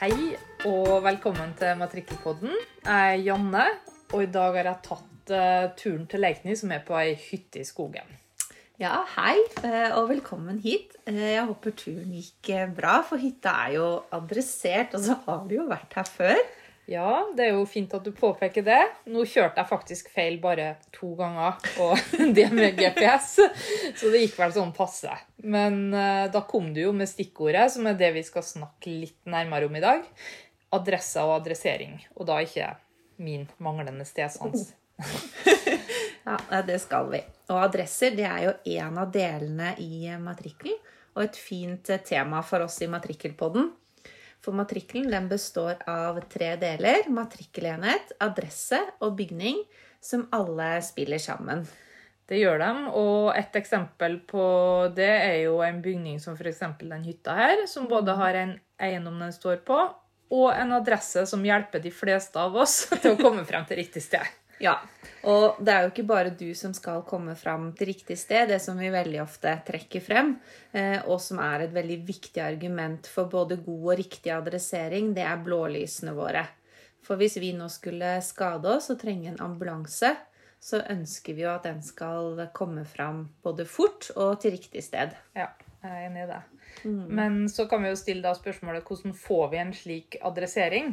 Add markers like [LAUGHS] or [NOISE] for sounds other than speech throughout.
Hei og velkommen til Matrikkelpodden. Jeg er Janne, og i dag har jeg tatt eh, turen til Leikny, som er på ei hytte i skogen. Ja, hei eh, og velkommen hit. Eh, Jeg håper turen gikk bra, for hytta er jo adressert, og så har du jo vært her før. Ja, det er jo fint at du påpeker det. Nå kjørte jeg faktisk feil bare to ganger, og [LAUGHS] det med GPS, så det gikk vel sånn passe. Men eh, da kom du jo med stikkordet, som er det vi skal snakke litt nærmere om i dag. Adresse og adressering, og da ikke min manglende stedsans. [LAUGHS] Ja, det skal vi. Og adresser det er jo en av delene i matrikkelen, og et fint eh, tema for oss i matrikkelpodden. For matrikkelen består av tre deler. Matrikkelenhet, adresse og bygning, som alle spiller sammen. Det gjør de, og et eksempel på det er jo en bygning som f.eks. den hytta her, som både har en eiendom den står på, og en adresse som hjelper de fleste av oss [LAUGHS] til å komme frem til riktig sted. Ja, og det er jo ikke bare du som skal komme fram til riktig sted, det som vi veldig ofte trekker frem, eh, og som er et veldig viktig argument for både god og riktig adressering, det er blålysene våre. For hvis vi nå skulle skade oss og trenge en ambulanse, så ønsker vi jo at den skal komme fram både fort og til riktig sted. Ja, jeg er enig i det. Men så kan vi jo stille da spørsmålet hvordan får vi en slik adressering?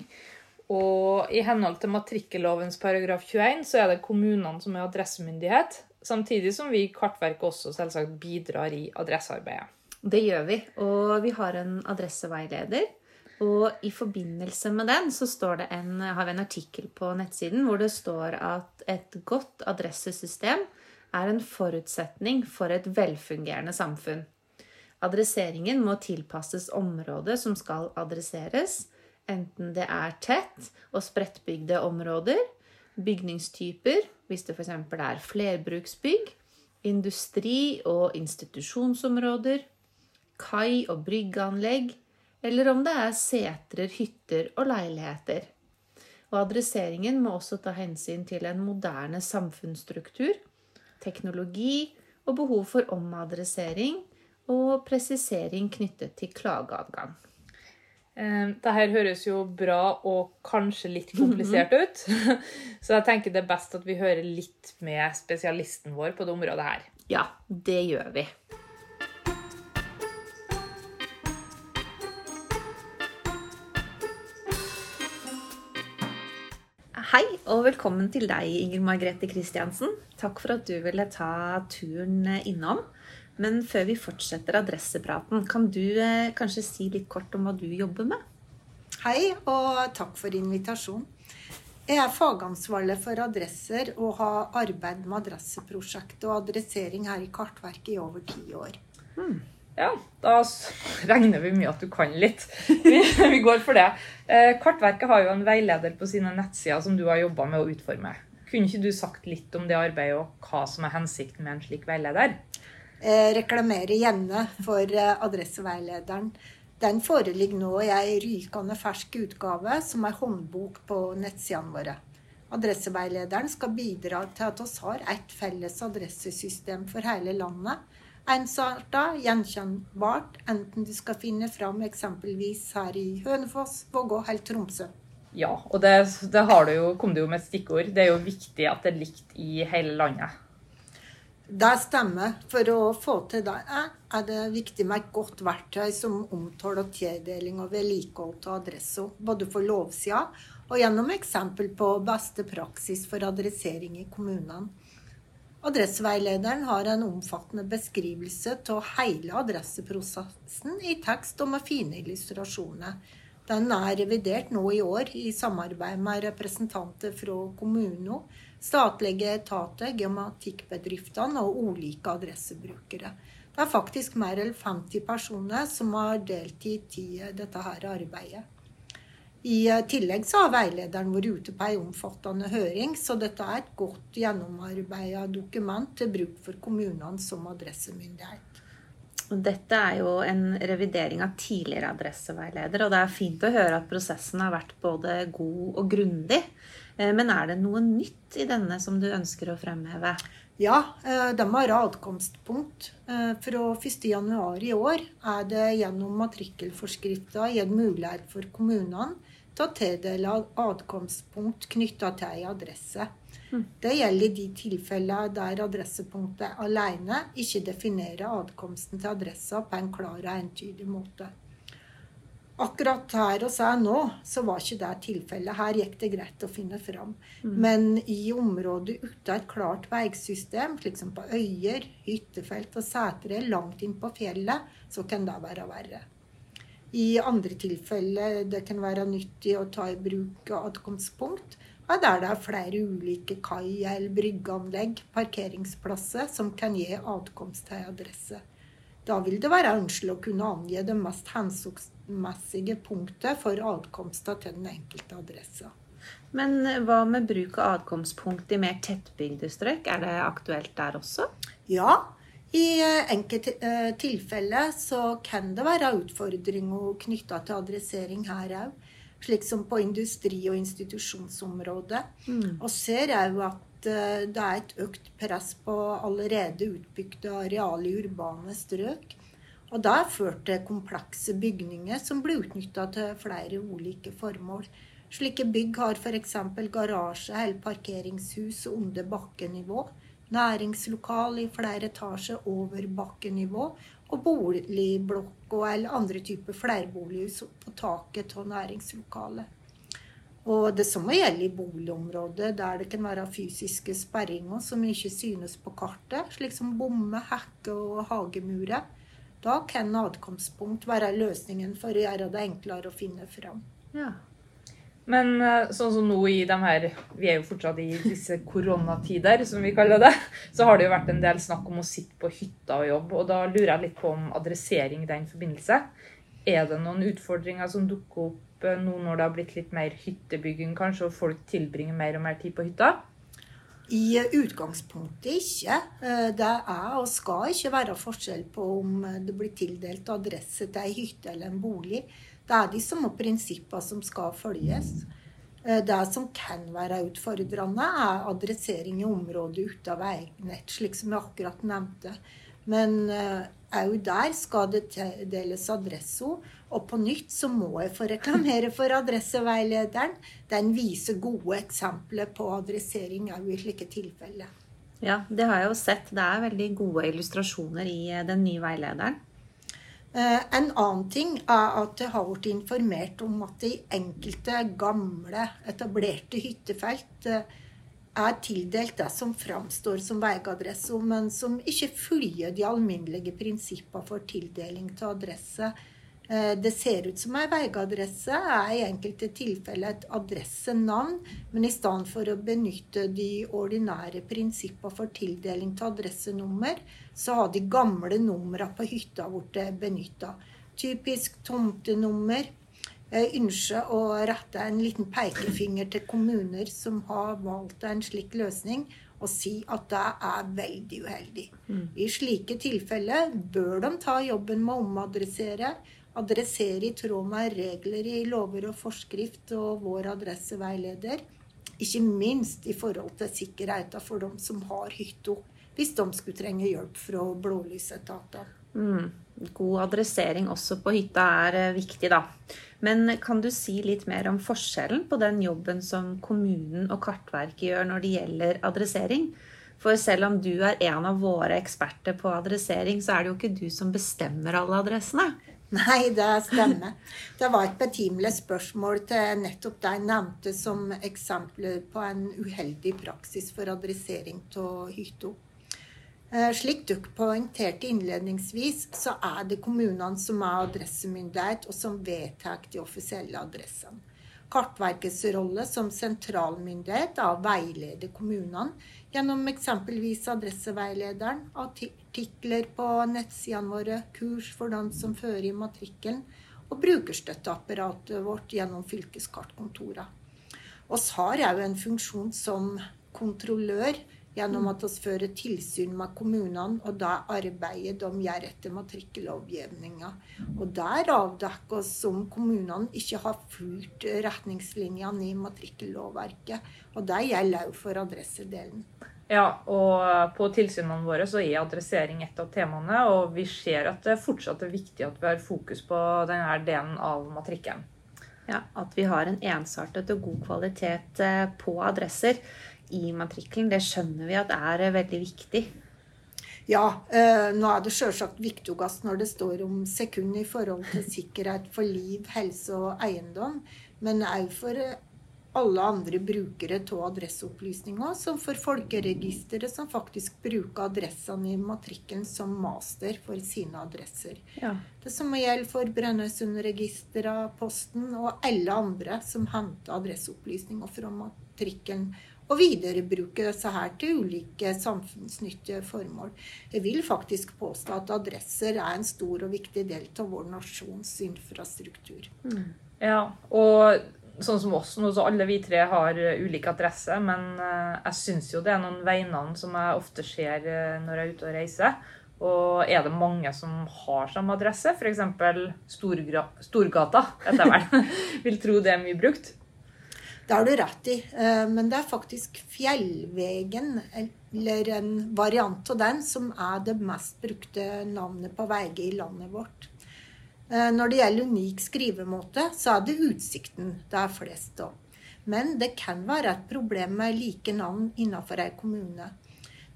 Og i henhold til matrikkellovens paragraf 21 så er det kommunene som er adressemyndighet, samtidig som vi i Kartverket også selvsagt bidrar i adressearbeidet. Det gjør vi, og vi har en adresseveileder. Og i forbindelse med den så en, har vi en artikkel på nettsiden hvor det står at et godt adressesystem er en forutsetning for et velfungerende samfunn. Adresseringen må tilpasses området som skal adresseres, enten det er tett og spredtbygde områder, bygningstyper, hvis det f.eks. er flerbruksbygg, industri- og institusjonsområder, kai- og bryggeanlegg, eller om det er setrer, hytter og leiligheter. Og adresseringen må også ta hensyn til en moderne samfunnsstruktur, teknologi og behov for omadressering og presisering knyttet til klageadgang. Eh, Dette høres jo bra og kanskje litt komplisert ut, [LAUGHS] så jeg tenker det er best at vi hører litt med spesialisten vår på det området her. Ja, det gjør vi. Hei, og velkommen til deg, Inger Margrethe Kristiansen. Takk for at du ville ta turen innom. Men før vi fortsetter adressepraten, kan du eh, kanskje si litt kort om hva du jobber med? Hei, og takk for invitasjonen. Jeg er fagansvarlig for adresser og har arbeidet med adresseprosjekt og adressering her i Kartverket i over ti år. Ja, da [LAUGHS] regner vi med at du kan litt. Vi, [LAUGHS] vi går for det. Eh, Kartverket har jo en veileder på sine nettsider som du har jobba med å utforme. Kunne ikke du sagt litt om det arbeidet og hva som er hensikten med en slik veileder? Jeg reklamerer gjerne for eh, adresseveilederen. Den foreligger nå i ei rykende fersk utgave som er håndbok på nettsidene våre. Adresseveilederen skal bidra til at vi har ett felles adressesystem for hele landet. Ensarta, gjenkjennbart, enten du skal finne fram eksempelvis her i Hønefoss, Vågå eller Tromsø. Ja, og det, det du jo, kom det jo med et stikkord. Det er jo viktig at det er likt i hele landet. Det stemmer. For å få til det eh, er det viktig med et godt verktøy som omtaler tildeling og vedlikehold av adresser, både for lovsida og gjennom eksempel på beste praksis for adressering i kommunene. Adresseveilederen har en omfattende beskrivelse av hele adresseprosessen i tekst og med fine illustrasjoner. Den er revidert nå i år i samarbeid med representanter fra kommunene, statlige etater, geomatikkbedriftene og ulike adressebrukere. Det er faktisk mer enn 50 personer som har deltid i dette her arbeidet. I tillegg så har veilederen vært ute på en omfattende høring, så dette er et godt gjennomarbeidet dokument til bruk for kommunene som adressemyndighet. Dette er jo en revidering av tidligere adresseveileder, og det er fint å høre at prosessen har vært både god og grundig. Eh, Men er det noe nytt i denne som du ønsker å fremheve? Ja, eh, de har adkomstpunkt. Eh, Fra 1.1 i år er det gjennom matrikkelforskrifta gitt mulighet for kommunene til å tildele adkomstpunkt knytta til ei adresse. Det gjelder i de tilfeller der adressepunktet alene ikke definerer adkomsten til adressa på en klar og entydig måte. Akkurat her og er nå, så var ikke det tilfellet. Her gikk det greit å finne fram. Men i områder uten et klart veisystem, slik som på øyer, hyttefelt og setre langt inn på fjellet, så kan det være verre. I andre tilfeller det kan være nyttig å ta i bruk adkomstpunkt, er der det er flere ulike kai- eller bryggeanlegg, parkeringsplasser, som kan gi adkomst til adresse. Da vil det være ønskelig å kunne angi det mest hensiktsmessige punktet for adkomsten til den enkelte adressa. Men hva med bruk av adkomstpunkt i mer tettbygde strøk? Er det aktuelt der også? Ja, i eh, enkelte eh, tilfeller så kan det være utfordringer knytta til adressering her òg. Slik som på industri- og institusjonsområdet. Og ser òg at eh, det er et økt press på allerede utbygde areal i urbane strøk. Og det førte ført til komplekse bygninger som blir utnytta til flere ulike formål. Slike bygg har f.eks. garasje eller parkeringshus under bakkenivå, næringslokal i flere etasjer over bakkenivå, og boligblokker eller andre typer flerbolighus på taket av næringslokalet. Og det samme gjelder i boligområder der det kan være fysiske sperringer som ikke synes på kartet, slik som bommer, hekker og hagemurer. Da kan adkomstpunkt være løsningen for å gjøre det enklere å finne fram. Ja. Men eh, sånn som nå i de her Vi er jo fortsatt i disse koronatider, som vi kaller det. Så har det jo vært en del snakk om å sitte på hytta og jobbe. Og da lurer jeg litt på om adressering i den forbindelse. Er det noen utfordringer som dukker opp eh, nå når det har blitt litt mer hyttebygging, kanskje, og folk tilbringer mer og mer tid på hytta? I utgangspunktet ikke. Eh, Det er og skal ikke være forskjell på om det blir tildelt adresse til ei hytte eller en bolig. Det er de samme prinsippene som skal følges. Eh, Det som kan være utfordrende, er adressering i området uten veinett, slik som jeg akkurat nevnte. Men òg der skal det deles adresso. Og på nytt så må jeg få reklamere for adresseveilederen. Den viser gode eksempler på adressering òg i slike tilfeller. ja, det har jeg jo sett. Det er veldig gode illustrasjoner i eh, den nye veilederen. Eh, En annen ting er at jeg har blitt informert om at det i enkelte gamle, etablerte hyttefelt eh, er tildelt det som framstår som veiadresse, men som ikke følger de alminnelige prinsippene for tildeling til adresse. Eh, Det ser ut som ei veiadresse er i enkelte tilfeller et adressenavn, men i stedet for å benytte de ordinære prinsippene for tildeling til adressenummer, så har de gamle numrene på hytta blitt benytta. Typisk tomtenummer. Jeg ønsker å rette en liten pekefinger til kommuner som har valgt en slik løsning, og si at det er veldig uheldig. I slike tilfeller bør de ta jobben med å omadressere, adressere i tråd med regler i lover og forskrift og vår adresseveileder. Ikke minst i forhold til sikkerheten for dem som har hytta, hvis de skulle trenge hjelp fra blålysetatene. Mm. God adressering også på hytta er eh, viktig, da. Men kan du si litt mer om forskjellen på den jobben som kommunen og Kartverket gjør når det gjelder adressering? For selv om du er en av våre eksperter på adressering, så er det jo ikke du som bestemmer alle adressene. Nei, det stemmer. Det var et betimelig spørsmål til nettopp deg nevnte som eksempler på en uheldig praksis for adressering av hytta. Eh, Slik du poengterte innledningsvis, så er det kommunene som er adressemyndighet, og som vedtar de offisielle adressene. Kartverkets rolle som sentralmyndighet er å veilede kommunene gjennom eksempelvis adresseveilederen, artikler på nettsidene våre, kurs for dem som fører i matrikkelen, og brukerstøtteapparatet vårt gjennom fylkeskartkontorene. Vi har òg en funksjon som kontrollør gjennom at vi fører tilsyn med kommunene og det arbeidet de gjør etter matrikkellovgivninga. Og der avdekker oss om kommunene ikke har fulgt retningslinjene i matrikkellovverket. Og det gjelder òg for adressedelen. Ja, og på tilsynene våre så er adressering et av temaene, og vi ser at det fortsatt er viktig at vi har fokus på denne delen av matrikkelen. Ja, At vi har en ensartet og god kvalitet eh, på adresser i matrikkelen, det skjønner vi at er eh, veldig viktig. Ja, eh, nå er det selvsagt viktigst når det står om sekund i forhold til sikkerhet for liv, helse og eiendom, men òg for eh, alle andre brukere av adresseopplysninger, som for Folkeregisteret, som faktisk bruker adressene i matrikkelen som master for sine adresser. Ja. Det samme gjelder for Brønnøysundregisteret, Posten og alle andre som henter adresseopplysninger fra matrikkelen og viderebruke disse her til ulike samfunnsnyttige formål. Jeg vil faktisk påstå at adresser er en stor og viktig del av vår nasjons infrastruktur. Ja, og sånn som oss nå, så alle vi tre har ulike ulik adresse, men eh, jeg syns jo det er noen veinavn som jeg ofte ser eh, når jeg er ute og reiser. Og er det mange som har samme adresse, f.eks. Storgata, jeg vel, [LAUGHS] vil tro det er mye brukt. Det har du rett i, eh, men det er faktisk Fjellvegen, eller en variant av den, som er det mest brukte navnet på veier i landet vårt. Eh, Når det gjelder unik skrivemåte, så er det Utsikten det er flest av. Men det kan være et problem med like navn innenfor en kommune.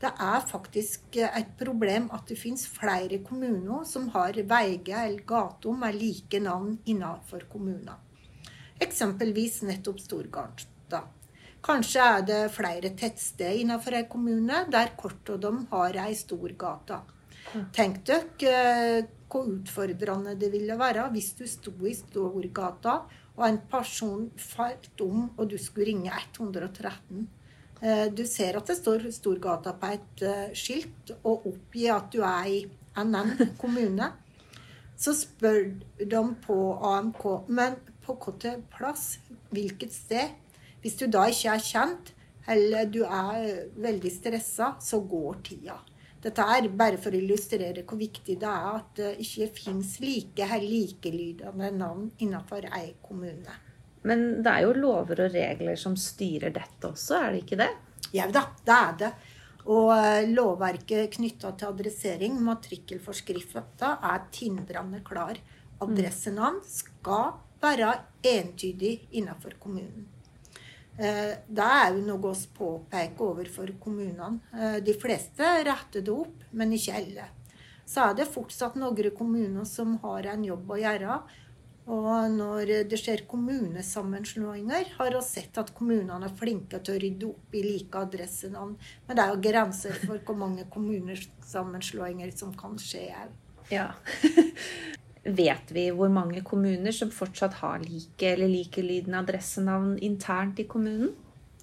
Det er faktisk et problem at det finnes flere kommuner som har veier eller gater med like navn innenfor kommunen. Eksempelvis nettopp Storgata. Kanskje er det flere tettsteder innenfor en kommune der kort og dem har ei stor gate. Tenk dere eh, hvor utfordrende det ville være hvis du sto i Storgata, og en person falt om, og du skulle ringe 113. Eh, Du ser at det står Storgata på et eh, skilt, og oppgi at du er i NN [LAUGHS] kommune. Så spør de på AMK men på hvilken plass, hvilket sted. Hvis du da ikke er kjent, eller du er veldig stressa, så går tida. Dette er bare for å illustrere hvor viktig det er at det ikke finnes like eller likelydende navn innenfor ei kommune. Men det er jo lover og regler som styrer dette også, er det ikke det? Jau da, det er det. Og eh, lovverket knytta til adressering, matrikkelforskrifta, er tindrende klar. Adressenavn skal være entydig innenfor kommunen. Eh, Det er jo noe vi påpeker overfor kommunene. Eh, De fleste retter det opp, men ikke alle. Så er det fortsatt noen kommuner som har en jobb å gjøre. Og når det skjer kommunesammenslåinger, har vi sett at kommunene er flinke til å rydde opp i like adressenavn. Men det er jo grenser for hvor mange kommunesammenslåinger som kan skje òg. Ja. [LAUGHS] Vet vi hvor mange kommuner som fortsatt har like eller likelydende adressenavn internt i kommunen?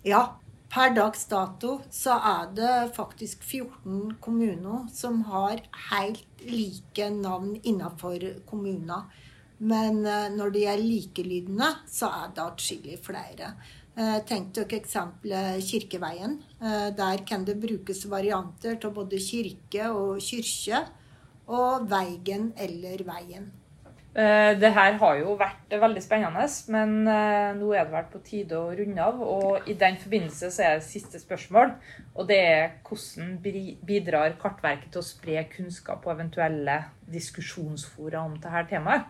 Ja, per dags dato så er det faktisk 14 kommuner som har helt like navn innenfor kommuner. Men eh, når de er likelydende, så er det atskillig flere. Eh, Tenk dere eksempelet Kirkeveien. Eh, Der kan det brukes varianter av både kirke og kyrkje. Og Veigen eller Veien. Eh, Det her har jo vært veldig spennende, men eh, nå er det vel på tide å runde av. Og i den forbindelse så er det siste spørsmål, og det er hvordan bidrar Kartverket til å spre kunnskap og eventuelle diskusjonsfora om dette temaet?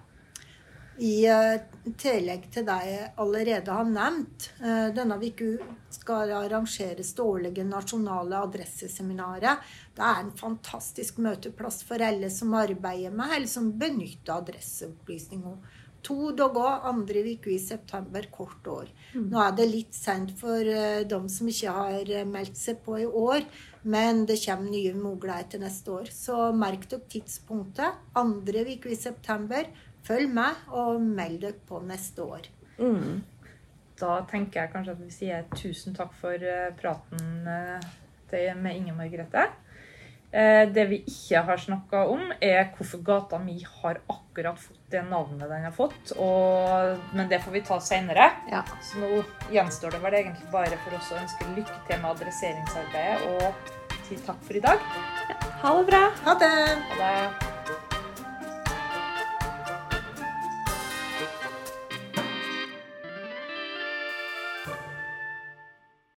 I eh, tillegg til det jeg allerede har nevnt, eh, denne uka skal arrangeres det årlige nasjonale adresseseminaret. Det er en fantastisk møteplass for alle som arbeider med eller som benytter adresseopplysninger. To dager andre uke i september, kort år. Nå er det litt sent for eh, dem som ikke har meldt seg på i år, men det kommer nye muligheter neste år. Så merk dere tidspunktet. Andre uke i september. Følg med, og meld dere på neste år. Da tenker jeg kanskje at vi sier tusen takk for eh, praten eh, med Inge Margrethe. Eh, Det vi ikke har snakka om, er hvorfor gata mi har akkurat fått det navnet den har fått. Og, men det får vi ta seinere. Ja. Så nå gjenstår det vel egentlig bare for oss å ønske lykke til med adresseringsarbeidet og si takk for i dag. Ha det bra! Ha det! Ha det.